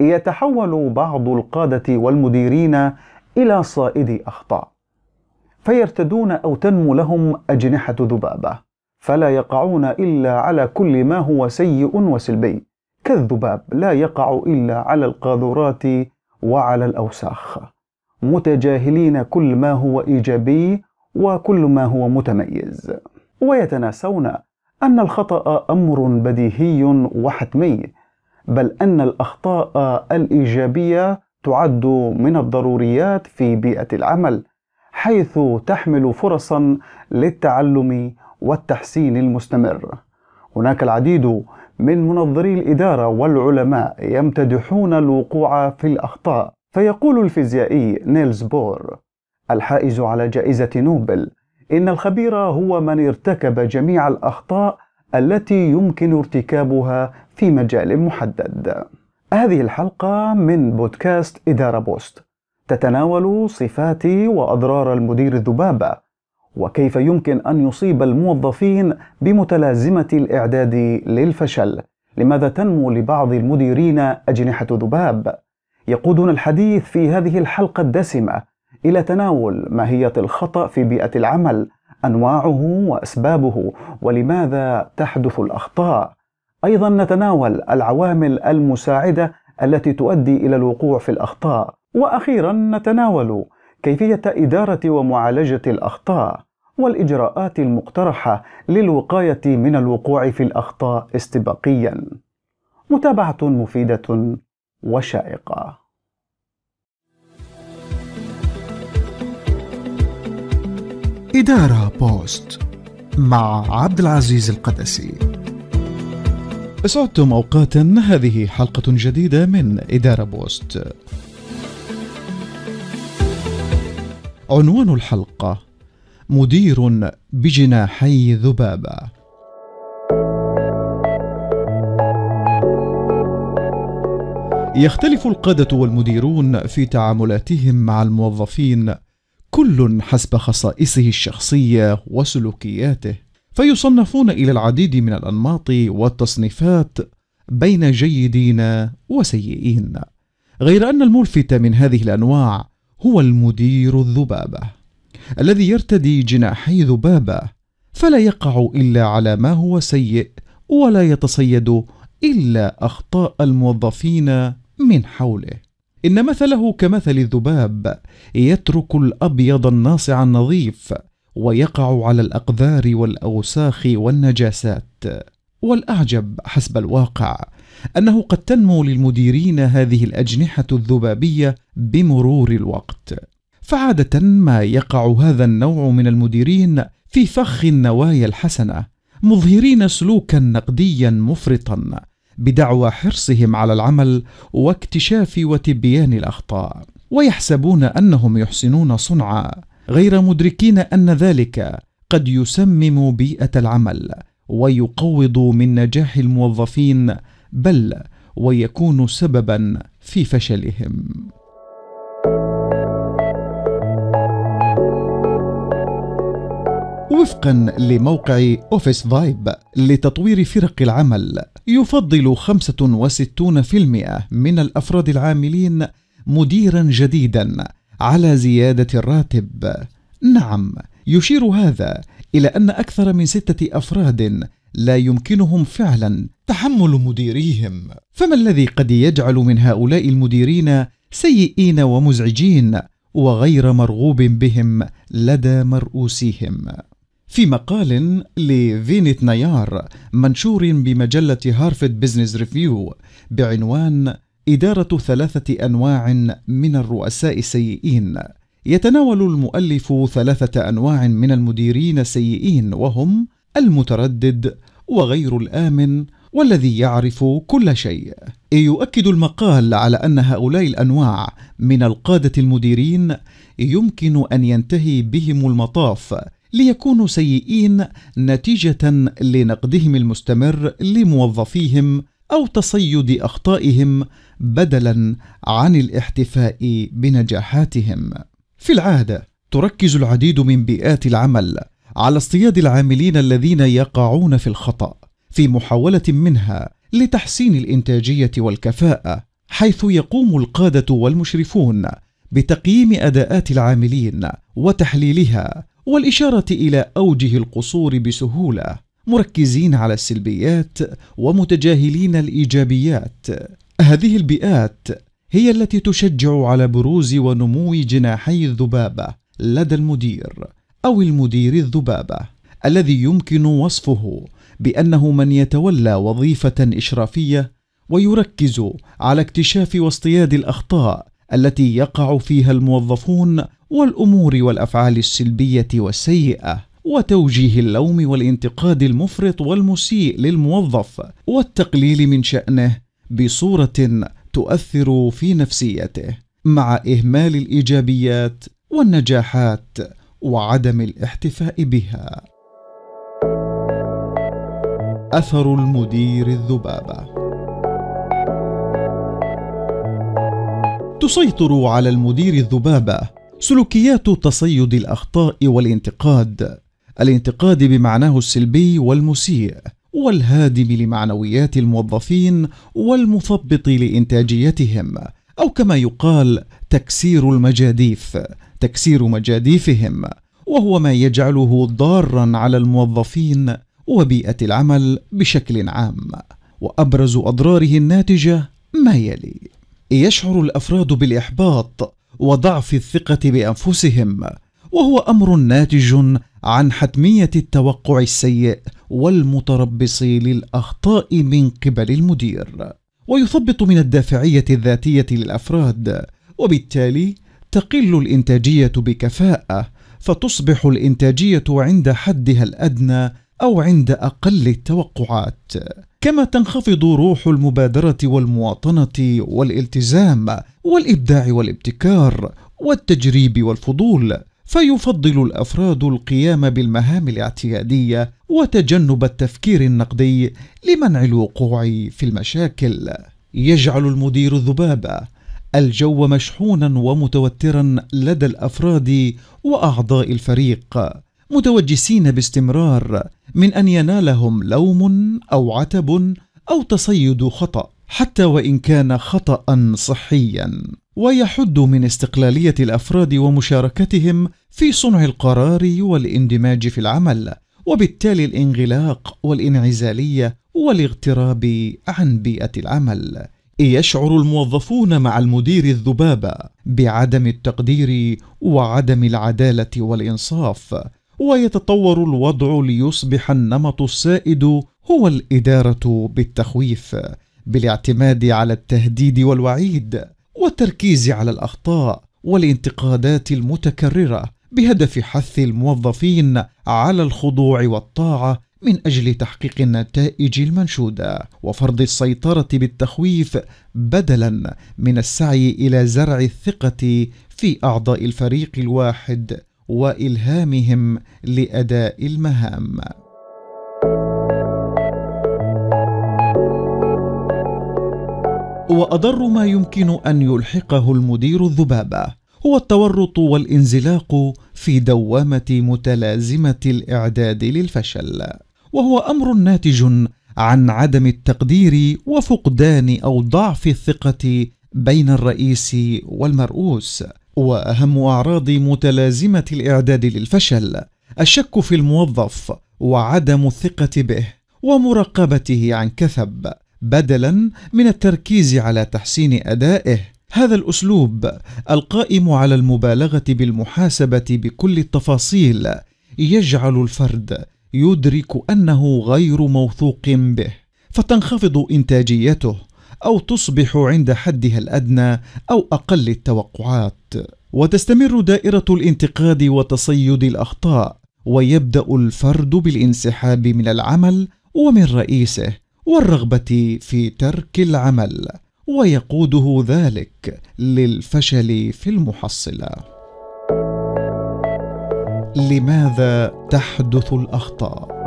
يتحول بعض القادة والمديرين إلى صائدي أخطاء فيرتدون أو تنمو لهم أجنحة ذبابة فلا يقعون إلا على كل ما هو سيء وسلبي كالذباب لا يقع إلا على القاذورات وعلى الأوساخ متجاهلين كل ما هو إيجابي وكل ما هو متميز. ويتناسون أن الخطأ أمر بديهي وحتمي بل أن الأخطاء الإيجابية تعد من الضروريات في بيئة العمل حيث تحمل فرصا للتعلم والتحسين المستمر. هناك العديد من منظري الإدارة والعلماء يمتدحون الوقوع في الأخطاء فيقول الفيزيائي نيلز بور الحائز على جائزة نوبل إن الخبير هو من ارتكب جميع الأخطاء التي يمكن ارتكابها في مجال محدد. هذه الحلقة من بودكاست إدارة بوست تتناول صفات وأضرار المدير الذبابة وكيف يمكن أن يصيب الموظفين بمتلازمة الإعداد للفشل. لماذا تنمو لبعض المديرين أجنحة ذباب؟ يقودنا الحديث في هذه الحلقة الدسمة إلى تناول ماهية الخطأ في بيئة العمل، أنواعه وأسبابه، ولماذا تحدث الأخطاء. أيضا نتناول العوامل المساعدة التي تؤدي إلى الوقوع في الأخطاء، وأخيرا نتناول كيفية إدارة ومعالجة الأخطاء، والإجراءات المقترحة للوقاية من الوقوع في الأخطاء استباقيا. متابعة مفيدة وشائقة. إدارة بوست مع عبد العزيز القدسي. أسعدتم أوقاتا هذه حلقة جديدة من إدارة بوست. عنوان الحلقة مدير بجناحي ذبابة. يختلف القادة والمديرون في تعاملاتهم مع الموظفين كل حسب خصائصه الشخصية وسلوكياته. فيصنفون إلى العديد من الأنماط والتصنيفات بين جيدين وسيئين. غير أن الملفت من هذه الأنواع هو المدير الذبابة الذي يرتدي جناحي ذبابة فلا يقع إلا على ما هو سيء ولا يتصيد إلا أخطاء الموظفين من حوله. إن مثله كمثل الذباب يترك الأبيض الناصع النظيف ويقع على الأقذار والأوساخ والنجاسات. والأعجب حسب الواقع أنه قد تنمو للمديرين هذه الأجنحة الذبابية بمرور الوقت. فعادة ما يقع هذا النوع من المديرين في فخ النوايا الحسنة مظهرين سلوكا نقديا مفرطا. بدعوى حرصهم على العمل واكتشاف وتبيان الأخطاء ويحسبون أنهم يحسنون صنعا غير مدركين أن ذلك قد يسمم بيئة العمل ويقوض من نجاح الموظفين بل ويكون سببا في فشلهم. وفقا لموقع Officevibe لتطوير فرق العمل يفضل 65% من الأفراد العاملين مديرا جديدا على زيادة الراتب. نعم يشير هذا إلى أن أكثر من ستة أفراد لا يمكنهم فعلا تحمل مديريهم. فما الذي قد يجعل من هؤلاء المديرين سيئين ومزعجين وغير مرغوب بهم لدى مرؤوسيهم؟ في مقال لفينيت نيار منشور بمجلة Harvard Business Review بعنوان إدارة ثلاثة أنواع من الرؤساء السيئين. يتناول المؤلف ثلاثة أنواع من المديرين السيئين وهم المتردد وغير الآمن والذي يعرف كل شيء. يؤكد المقال على أن هؤلاء الأنواع من القادة المديرين يمكن أن ينتهي بهم المطاف ليكونوا سيئين نتيجة لنقدهم المستمر لموظفيهم أو تصيد أخطائهم بدلا عن الاحتفاء بنجاحاتهم. في العادة تركز العديد من بيئات العمل على اصطياد العاملين الذين يقعون في الخطأ في محاولة منها لتحسين الإنتاجية والكفاءة حيث يقوم القادة والمشرفون بتقييم أداءات العاملين وتحليلها والإشارة إلى أوجه القصور بسهولة مركزين على السلبيات ومتجاهلين الإيجابيات. هذه البيئات هي التي تشجع على بروز ونمو جناحي الذبابه لدى المدير أو المدير الذبابه الذي يمكن وصفه بأنه من يتولى وظيفة إشرافية ويركز على اكتشاف واصطياد الأخطاء التي يقع فيها الموظفون والأمور والأفعال السلبية والسيئة وتوجيه اللوم والانتقاد المفرط والمسيء للموظف والتقليل من شأنه بصورة تؤثر في نفسيته مع إهمال الإيجابيات والنجاحات وعدم الاحتفاء بها. أثر المدير الذبابة تسيطر على المدير الذبابة. سلوكيات تصيد الأخطاء والانتقاد. الانتقاد بمعناه السلبي والمسيء والهادم لمعنويات الموظفين والمثبط لإنتاجيتهم أو كما يقال تكسير المجاديف تكسير مجاديفهم وهو ما يجعله ضارا على الموظفين وبيئة العمل بشكل عام. وأبرز أضراره الناتجة ما يلي. يشعر الأفراد بالإحباط وضعف الثقة بأنفسهم وهو أمر ناتج عن حتمية التوقع السيء والمتربص للأخطاء من قبل المدير. ويثبط من الدافعية الذاتية للأفراد وبالتالي تقل الإنتاجية بكفاءة فتصبح الإنتاجية عند حدها الأدنى أو عند أقل التوقعات. كما تنخفض روح المبادرة والمواطنة والالتزام والإبداع والابتكار والتجريب والفضول فيفضل الأفراد القيام بالمهام الاعتيادية وتجنب التفكير النقدي لمنع الوقوع في المشاكل. يجعل المدير الذبابه الجو مشحونا ومتوترا لدى الأفراد وأعضاء الفريق. متوجسين باستمرار من أن ينالهم لوم أو عتب أو تصيد خطأ حتى وإن كان خطأ صحيا. ويحد من استقلالية الأفراد ومشاركتهم في صنع القرار والاندماج في العمل وبالتالي الانغلاق والانعزالية والاغتراب عن بيئة العمل. يشعر الموظفون مع المدير الذبابة بعدم التقدير وعدم العدالة والإنصاف ويتطور الوضع ليصبح النمط السائد هو الإدارة بالتخويف بالاعتماد على التهديد والوعيد والتركيز على الأخطاء والانتقادات المتكررة بهدف حث الموظفين على الخضوع والطاعة من أجل تحقيق النتائج المنشودة وفرض السيطرة بالتخويف بدلا من السعي إلى زرع الثقة في أعضاء الفريق الواحد. وإلهامهم لأداء المهام. وأضر ما يمكن أن يلحقه المدير الذبابة هو التورط والانزلاق في دوامة متلازمة الإعداد للفشل وهو أمر ناتج عن عدم التقدير وفقدان أو ضعف الثقة بين الرئيس والمرؤوس. وأهم أعراض متلازمة الإعداد للفشل الشك في الموظف وعدم الثقة به ومراقبته عن كثب بدلا من التركيز على تحسين أدائه. هذا الأسلوب القائم على المبالغة بالمحاسبة بكل التفاصيل يجعل الفرد يدرك أنه غير موثوق به فتنخفض إنتاجيته. أو تصبح عند حدها الأدنى أو أقل التوقعات. وتستمر دائرة الانتقاد وتصيد الأخطاء ويبدأ الفرد بالانسحاب من العمل ومن رئيسه والرغبة في ترك العمل ويقوده ذلك للفشل في المحصلة. لماذا تحدث الأخطاء؟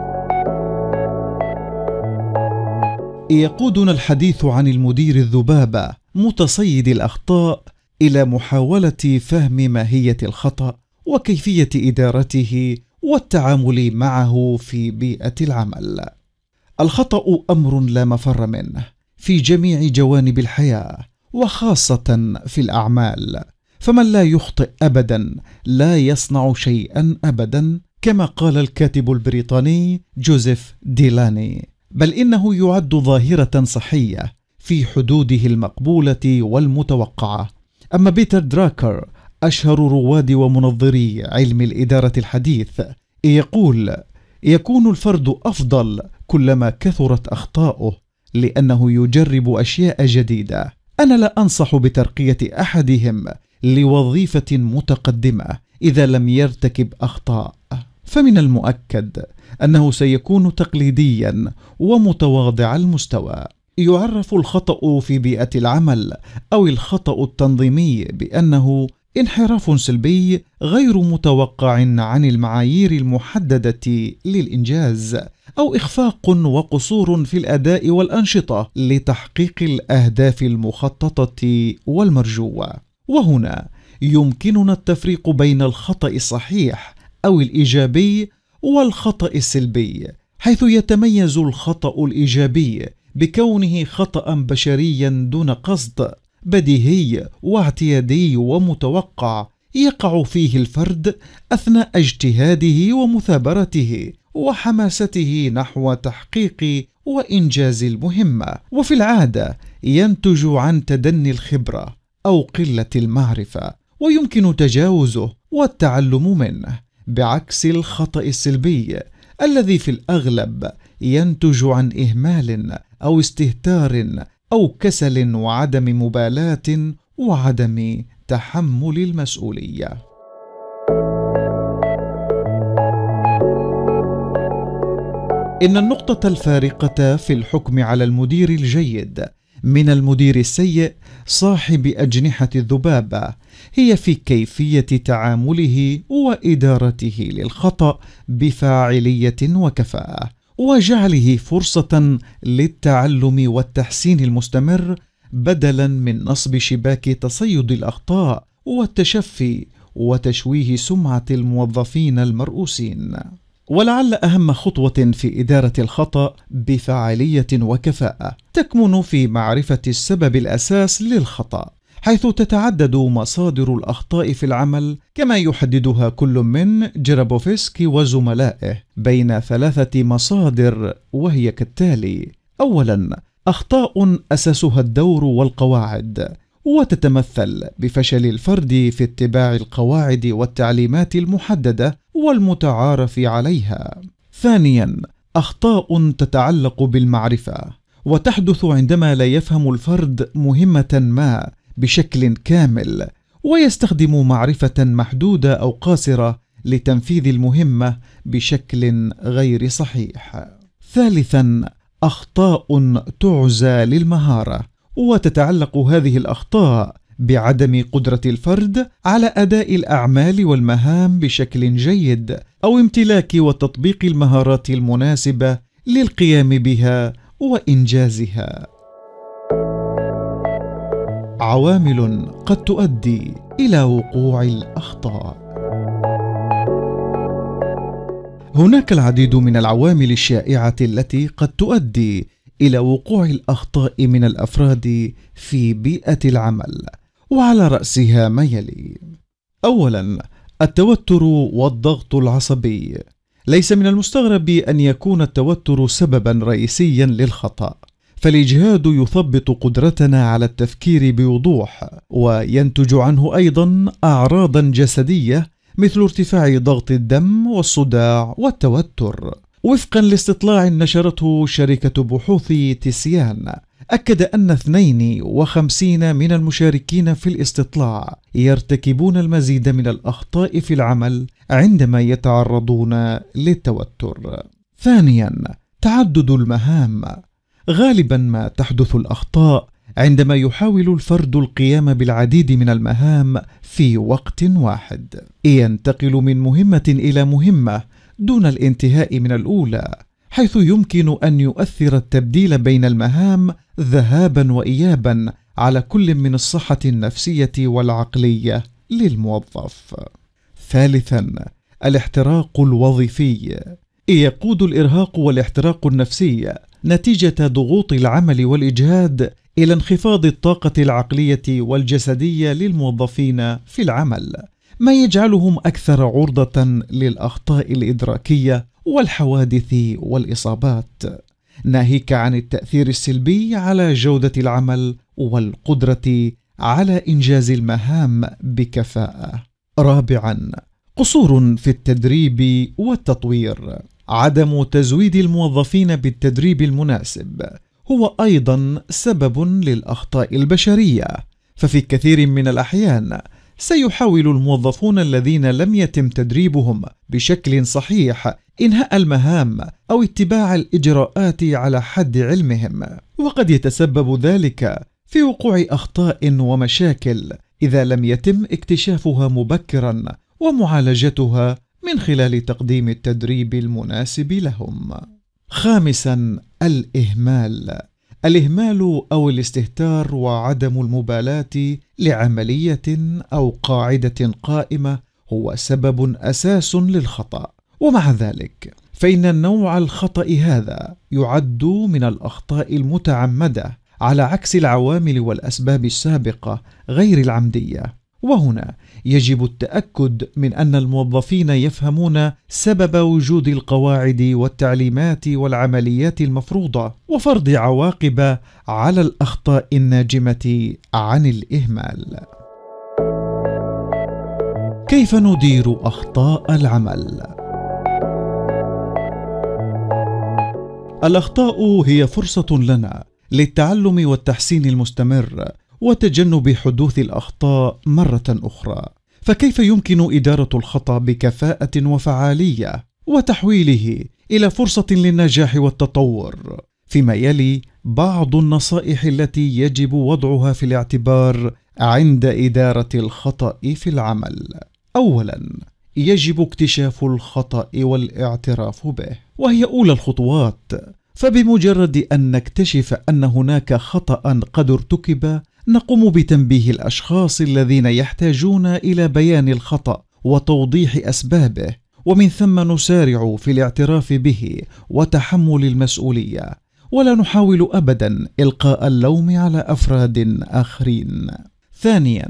يقودنا الحديث عن المدير الذبابة متصيد الأخطاء إلى محاولة فهم ماهية الخطأ وكيفية إدارته والتعامل معه في بيئة العمل. الخطأ أمر لا مفر منه في جميع جوانب الحياة وخاصة في الأعمال. فمن لا يخطئ ابدا لا يصنع شيئا ابدا كما قال الكاتب البريطاني جوزيف ديلاني. بل إنه يعد ظاهرة صحية في حدوده المقبولة والمتوقعة. أما بيتر دراكر أشهر رواد ومنظري علم الإدارة الحديث يقول يكون الفرد أفضل كلما كثرت أخطاؤه لأنه يجرب أشياء جديدة. أنا لا أنصح بترقية أحدهم لوظيفة متقدمة إذا لم يرتكب أخطاء. فمن المؤكد أنه سيكون تقليديا ومتواضع المستوى. يعرف الخطأ في بيئة العمل أو الخطأ التنظيمي بأنه انحراف سلبي غير متوقع عن المعايير المحددة للإنجاز أو إخفاق وقصور في الأداء والأنشطة لتحقيق الأهداف المخططة والمرجوة. وهنا يمكننا التفريق بين الخطأ الصحيح أو الإيجابي والخطأ السلبي حيث يتميز الخطأ الإيجابي بكونه خطأ بشريا دون قصد بديهي واعتيادي ومتوقع يقع فيه الفرد أثناء اجتهاده ومثابرته وحماسته نحو تحقيق وإنجاز المهمه وفي العادة ينتج عن تدني الخبرة أو قلة المعرفة ويمكن تجاوزه والتعلم منه. بعكس الخطأ السلبي الذي في الأغلب ينتج عن إهمال أو استهتار أو كسل وعدم مبالاة وعدم تحمل المسؤولية. إن النقطة الفارقة في الحكم على المدير الجيد من المدير السيء صاحب أجنحة الذبابه هي في كيفية تعامله وإدارته للخطأ بفاعلية وكفاءة وجعله فرصة للتعلم والتحسين المستمر بدلا من نصب شباك تصيد الأخطاء والتشفي وتشويه سمعة الموظفين المرؤوسين. ولعل أهم خطوة في إدارة الخطأ بفاعلية وكفاءة تكمن في معرفة السبب الأساس للخطأ حيث تتعدد مصادر الأخطاء في العمل كما يحددها كل من جرابوفسكي وزملائه بين ثلاثة مصادر وهي كالتالي اولا أخطاء أساسها الدور والقواعد وتتمثل بفشل الفرد في اتباع القواعد والتعليمات المحددة والمتعارف عليها. ثانيا أخطاء تتعلق بالمعرفة وتحدث عندما لا يفهم الفرد مهمة ما بشكل كامل ويستخدم معرفة محدودة أو قاصرة لتنفيذ المهمة بشكل غير صحيح. ثالثا أخطاء تعزى للمهارة وتتعلق هذه الأخطاء بعدم قدرة الفرد على أداء الأعمال والمهام بشكل جيد أو امتلاك وتطبيق المهارات المناسبة للقيام بها وإنجازها. عوامل قد تؤدي إلى وقوع الأخطاء. هناك العديد من العوامل الشائعة التي قد تؤدي إلى وقوع الأخطاء من الأفراد في بيئة العمل وعلى رأسها ما يلي. اولا التوتر والضغط العصبي. ليس من المستغرب أن يكون التوتر سببا رئيسيا للخطأ فالإجهاد يثبط قدرتنا على التفكير بوضوح وينتج عنه أيضا اعراضا جسدية مثل ارتفاع ضغط الدم والصداع والتوتر. وفقا لاستطلاع نشرته شركة بحوث تسيان أكد أن 52 من المشاركين في الاستطلاع يرتكبون المزيد من الأخطاء في العمل عندما يتعرضون للتوتر. ثانيا تعدد المهام غالبا ما تحدث الأخطاء عندما يحاول الفرد القيام بالعديد من المهام في وقت واحد ينتقل من مهمة إلى مهمة دون الانتهاء من الأولى حيث يمكن أن يؤثر التبديل بين المهام ذهابا وايابا على كل من الصحة النفسية والعقلية للموظف. ثالثا الاحتراق الوظيفي. يقود الإرهاق والاحتراق النفسي نتيجة ضغوط العمل والإجهاد إلى انخفاض الطاقة العقلية والجسدية للموظفين في العمل. ما يجعلهم أكثر عرضة للأخطاء الإدراكية والحوادث والإصابات. ناهيك عن التأثير السلبي على جودة العمل والقدرة على إنجاز المهام بكفاءة. رابعا قصور في التدريب والتطوير. عدم تزويد الموظفين بالتدريب المناسب هو أيضا سبب للأخطاء البشرية. ففي كثير من الأحيان سيحاول الموظفون الذين لم يتم تدريبهم بشكل صحيح إنهاء المهام أو اتباع الإجراءات على حد علمهم. وقد يتسبب ذلك في وقوع أخطاء ومشاكل إذا لم يتم اكتشافها مبكرا ومعالجتها من خلال تقديم التدريب المناسب لهم. خامسا الإهمال. الإهمال أو الاستهتار وعدم المبالاة لعملية أو قاعدة قائمة هو سبب أساس للخطأ. ومع ذلك فإن النوع الخطأ هذا يعد من الأخطاء المتعمدة على عكس العوامل والأسباب السابقة غير العمدية. وهنا يجب التأكد من أن الموظفين يفهمون سبب وجود القواعد والتعليمات والعمليات المفروضة وفرض عواقب على الأخطاء الناجمة عن الإهمال. كيف ندير أخطاء العمل؟ الأخطاء هي فرصة لنا للتعلم والتحسين المستمر وتجنب حدوث الأخطاء مرة أخرى. فكيف يمكن إدارة الخطأ بكفاءة وفعالية وتحويله إلى فرصة للنجاح والتطور؟ فيما يلي بعض النصائح التي يجب وضعها في الاعتبار عند إدارة الخطأ في العمل. اولا يجب اكتشاف الخطأ والاعتراف به وهي أولى الخطوات. فبمجرد أن نكتشف أن هناك خطأ قد ارتكب نقوم بتنبيه الأشخاص الذين يحتاجون إلى بيان الخطأ وتوضيح أسبابه ومن ثم نسارع في الاعتراف به وتحمل المسؤولية. ولا نحاول ابدا إلقاء اللوم على أفراد آخرين. ثانيا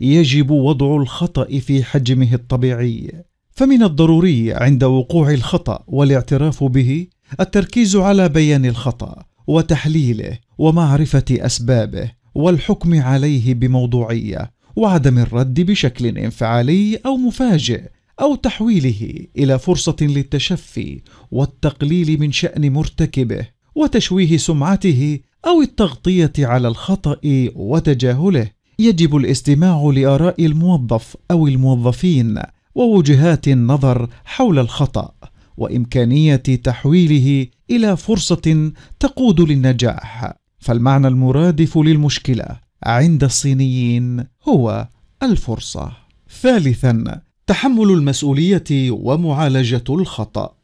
يجب وضع الخطأ في حجمه الطبيعي. فمن الضروري عند وقوع الخطأ والاعتراف به التركيز على بيان الخطأ وتحليله ومعرفة أسبابه والحكم عليه بموضوعية وعدم الرد بشكل انفعالي أو مفاجئ أو تحويله إلى فرصة للتشفي والتقليل من شأن مرتكبه وتشويه سمعته أو التغطية على الخطأ وتجاهله. يجب الاستماع لآراء الموظف أو الموظفين ووجهات النظر حول الخطأ وإمكانية تحويله إلى فرصة تقود للنجاح. فالمعنى المرادف للمشكلة عند الصينيين هو الفرصة. ثالثا تحمل المسؤولية ومعالجة الخطأ.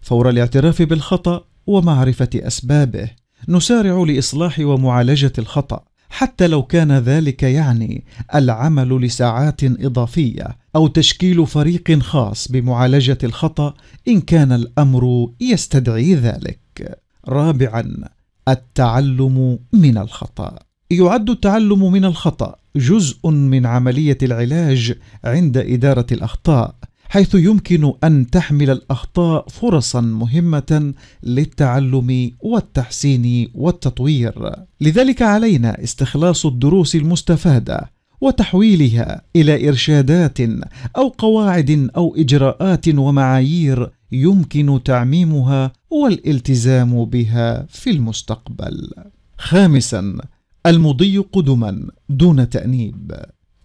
فور الاعتراف بالخطأ ومعرفة أسبابه نسارع لإصلاح ومعالجة الخطأ حتى لو كان ذلك يعني العمل لساعات إضافية أو تشكيل فريق خاص بمعالجة الخطأ إن كان الأمر يستدعي ذلك. رابعا التعلم من الخطأ. يعد التعلم من الخطأ جزء من عملية العلاج عند إدارة الأخطاء حيث يمكن أن تحمل الأخطاء فرصا مهمة للتعلم والتحسين والتطوير. لذلك علينا استخلاص الدروس المستفادة وتحويلها إلى إرشادات أو قواعد أو إجراءات ومعايير يمكن تعميمها والالتزام بها في المستقبل. خامسا المضي قدما دون تأنيب.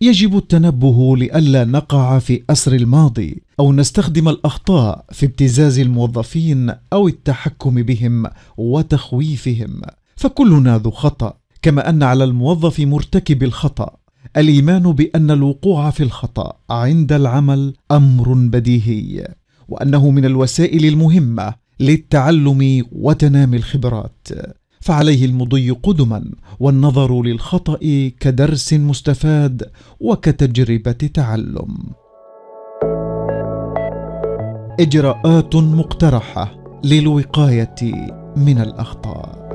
يجب التنبه لئلا نقع في أسر الماضي أو نستخدم الأخطاء في ابتزاز الموظفين أو التحكم بهم وتخويفهم. فكلنا ذو خطأ كما أن على الموظف مرتكب الخطأ. الإيمان بأن الوقوع في الخطأ عند العمل أمر بديهي. وأنه من الوسائل المهمة للتعلم وتنامي الخبرات. فعليه المضي قدما والنظر للخطأ كدرس مستفاد وكتجربة تعلم. إجراءات مقترحة للوقاية من الأخطاء.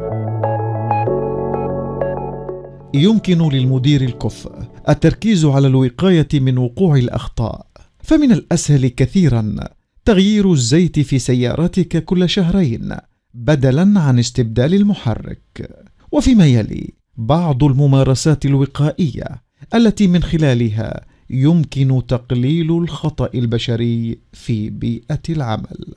يمكن للمدير الكفء التركيز على الوقاية من وقوع الأخطاء فمن الأسهل كثيرا تغيير الزيت في سيارتك كل شهرين بدلا عن استبدال المحرك. وفيما يلي بعض الممارسات الوقائية التي من خلالها يمكن تقليل الخطأ البشري في بيئة العمل.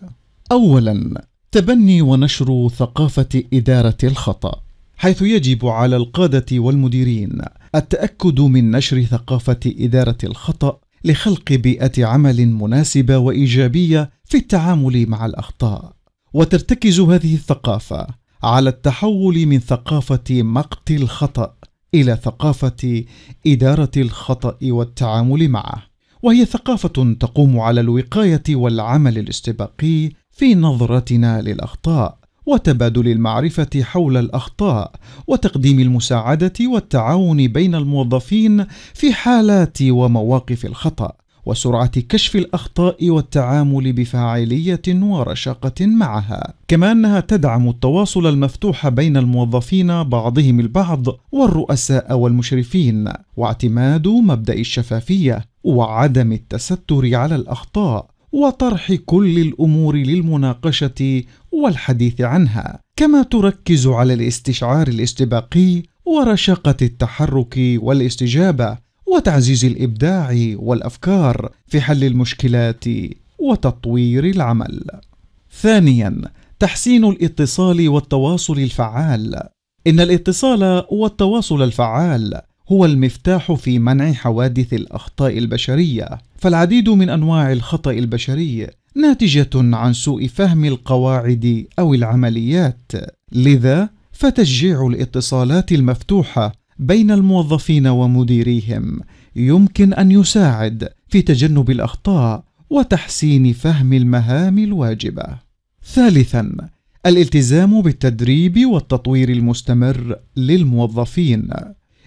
اولا تبني ونشر ثقافة إدارة الخطأ حيث يجب على القادة والمديرين التأكد من نشر ثقافة إدارة الخطأ لخلق بيئة عمل مناسبة وإيجابية في التعامل مع الأخطاء. وترتكز هذه الثقافة على التحول من ثقافة مقت الخطأ إلى ثقافة إدارة الخطأ والتعامل معه. وهي ثقافة تقوم على الوقاية والعمل الاستباقي في نظرتنا للأخطاء. وتبادل المعرفة حول الأخطاء وتقديم المساعدة والتعاون بين الموظفين في حالات ومواقف الخطأ وسرعة كشف الأخطاء والتعامل بفاعلية ورشاقة معها. كما أنها تدعم التواصل المفتوح بين الموظفين بعضهم البعض والرؤساء والمشرفين واعتماد مبدأ الشفافية وعدم التستر على الأخطاء. وطرح كل الأمور للمناقشة والحديث عنها كما تركز على الاستشعار الاستباقي ورشاقة التحرك والاستجابة وتعزيز الإبداع والأفكار في حل المشكلات وتطوير العمل. ثانيا تحسين الاتصال والتواصل الفعال. إن الاتصال والتواصل الفعال هو المفتاح في منع حوادث الأخطاء البشرية. فالعديد من أنواع الخطأ البشري ناتجة عن سوء فهم القواعد أو العمليات. لذا فتشجيع الاتصالات المفتوحة بين الموظفين ومديريهم يمكن أن يساعد في تجنب الأخطاء وتحسين فهم المهام الواجبة. ثالثا الالتزام بالتدريب والتطوير المستمر للموظفين.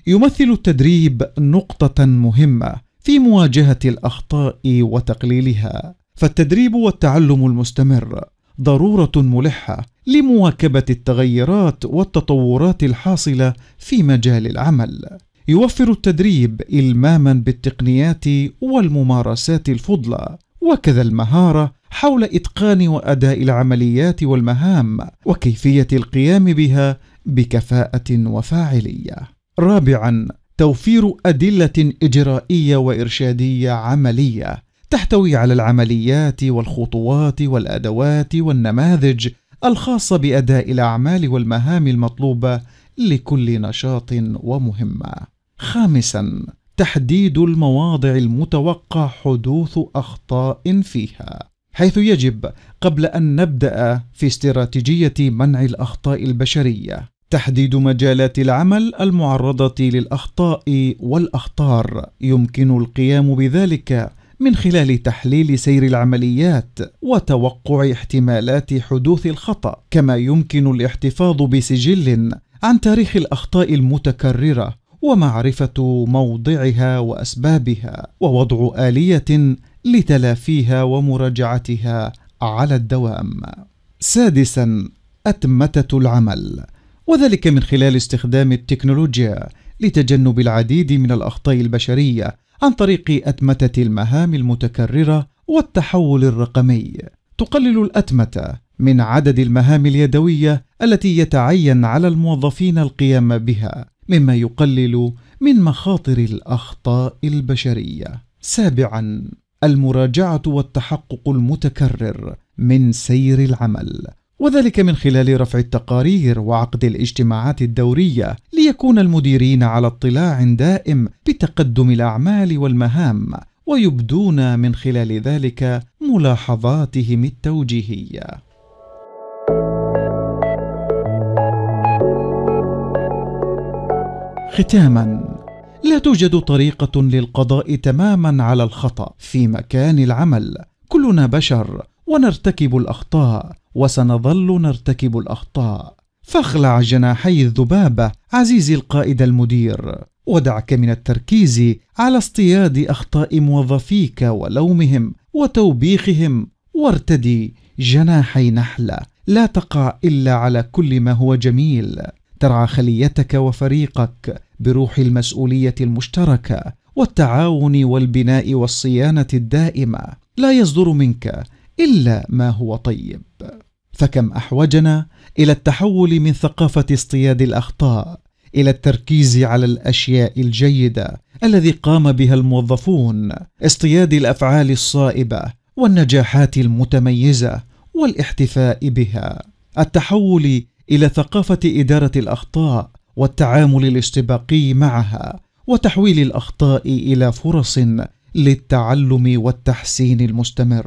يمثل التدريب نقطة مهمة في مواجهة الأخطاء وتقليلها فالتدريب والتعلم المستمر ضرورة ملحة لمواكبة التغيرات والتطورات الحاصلة في مجال العمل. يوفر التدريب الماما بالتقنيات والممارسات الفضلى وكذا المهارة حول إتقان وأداء العمليات والمهام وكيفية القيام بها بكفاءة وفاعلية. رابعا توفير أدلة إجرائية وإرشادية عملية تحتوي على العمليات والخطوات والأدوات والنماذج الخاصة بأداء الأعمال والمهام المطلوبة لكل نشاط ومهمة. خامسا تحديد المواضع المتوقع حدوث أخطاء فيها حيث يجب قبل أن نبدأ في استراتيجية منع الأخطاء البشرية. تحديد مجالات العمل المعرضة للأخطاء والأخطار. يمكن القيام بذلك من خلال تحليل سير العمليات وتوقع احتمالات حدوث الخطأ. كما يمكن الاحتفاظ بسجل عن تاريخ الأخطاء المتكررة ومعرفة موضعها وأسبابها ووضع آلية لتلافيها ومراجعتها على الدوام. سادسا أتمتة العمل. وذلك من خلال استخدام التكنولوجيا لتجنب العديد من الأخطاء البشرية عن طريق أتمتة المهام المتكررة والتحول الرقمي. تقلل الأتمتة من عدد المهام اليدوية التي يتعين على الموظفين القيام بها مما يقلل من مخاطر الأخطاء البشرية. سابعا المراجعة والتحقق المتكرر من سير العمل. وذلك من خلال رفع التقارير وعقد الاجتماعات الدورية ليكون المديرين على اطلاع دائم بتقدم الأعمال والمهام ويبدون من خلال ذلك ملاحظاتهم التوجيهية. ختاما لا توجد طريقة للقضاء تماما على الخطأ في مكان العمل. كلنا بشر ونرتكب الأخطاء. وسنظل نرتكب الأخطاء. فاخلع جناحي الذبابة عزيزي القائد المدير. ودعك من التركيز على اصطياد أخطاء موظفيك ولومهم وتوبيخهم. وارتدي جناحي نحله لا تقع إلا على كل ما هو جميل. ترعى خليتك وفريقك بروح المسؤولية المشتركة والتعاون والبناء والصيانة الدائمة. لا يصدر منك إلا ما هو طيب. فكم أحوجنا إلى التحول من ثقافة اصطياد الأخطاء إلى التركيز على الأشياء الجيدة الذي قام بها الموظفون اصطياد الأفعال الصائبة والنجاحات المتميزة والاحتفاء بها. التحول إلى ثقافة إدارة الأخطاء والتعامل الاستباقي معها وتحويل الأخطاء إلى فرص للتعلم والتحسين المستمر.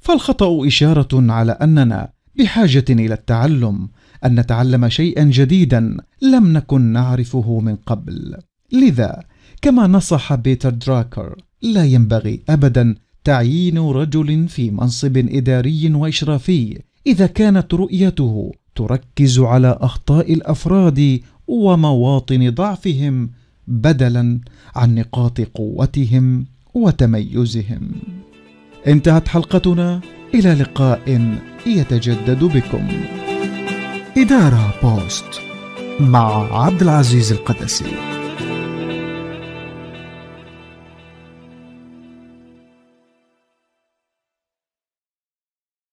فالخطأ إشارة على أننا بحاجة إلى التعلم أن نتعلم شيئا جديدا لم نكن نعرفه من قبل. لذا كما نصح بيتر دراكر لا ينبغي ابدا تعيين رجل في منصب إداري وإشرافي. إذا كانت رؤيته تركز على أخطاء الأفراد ومواطن ضعفهم بدلا عن نقاط قوتهم وتميزهم. انتهت حلقتنا إلى لقاء يتجدد بكم. إدارة بوست مع عبد العزيز القدسي.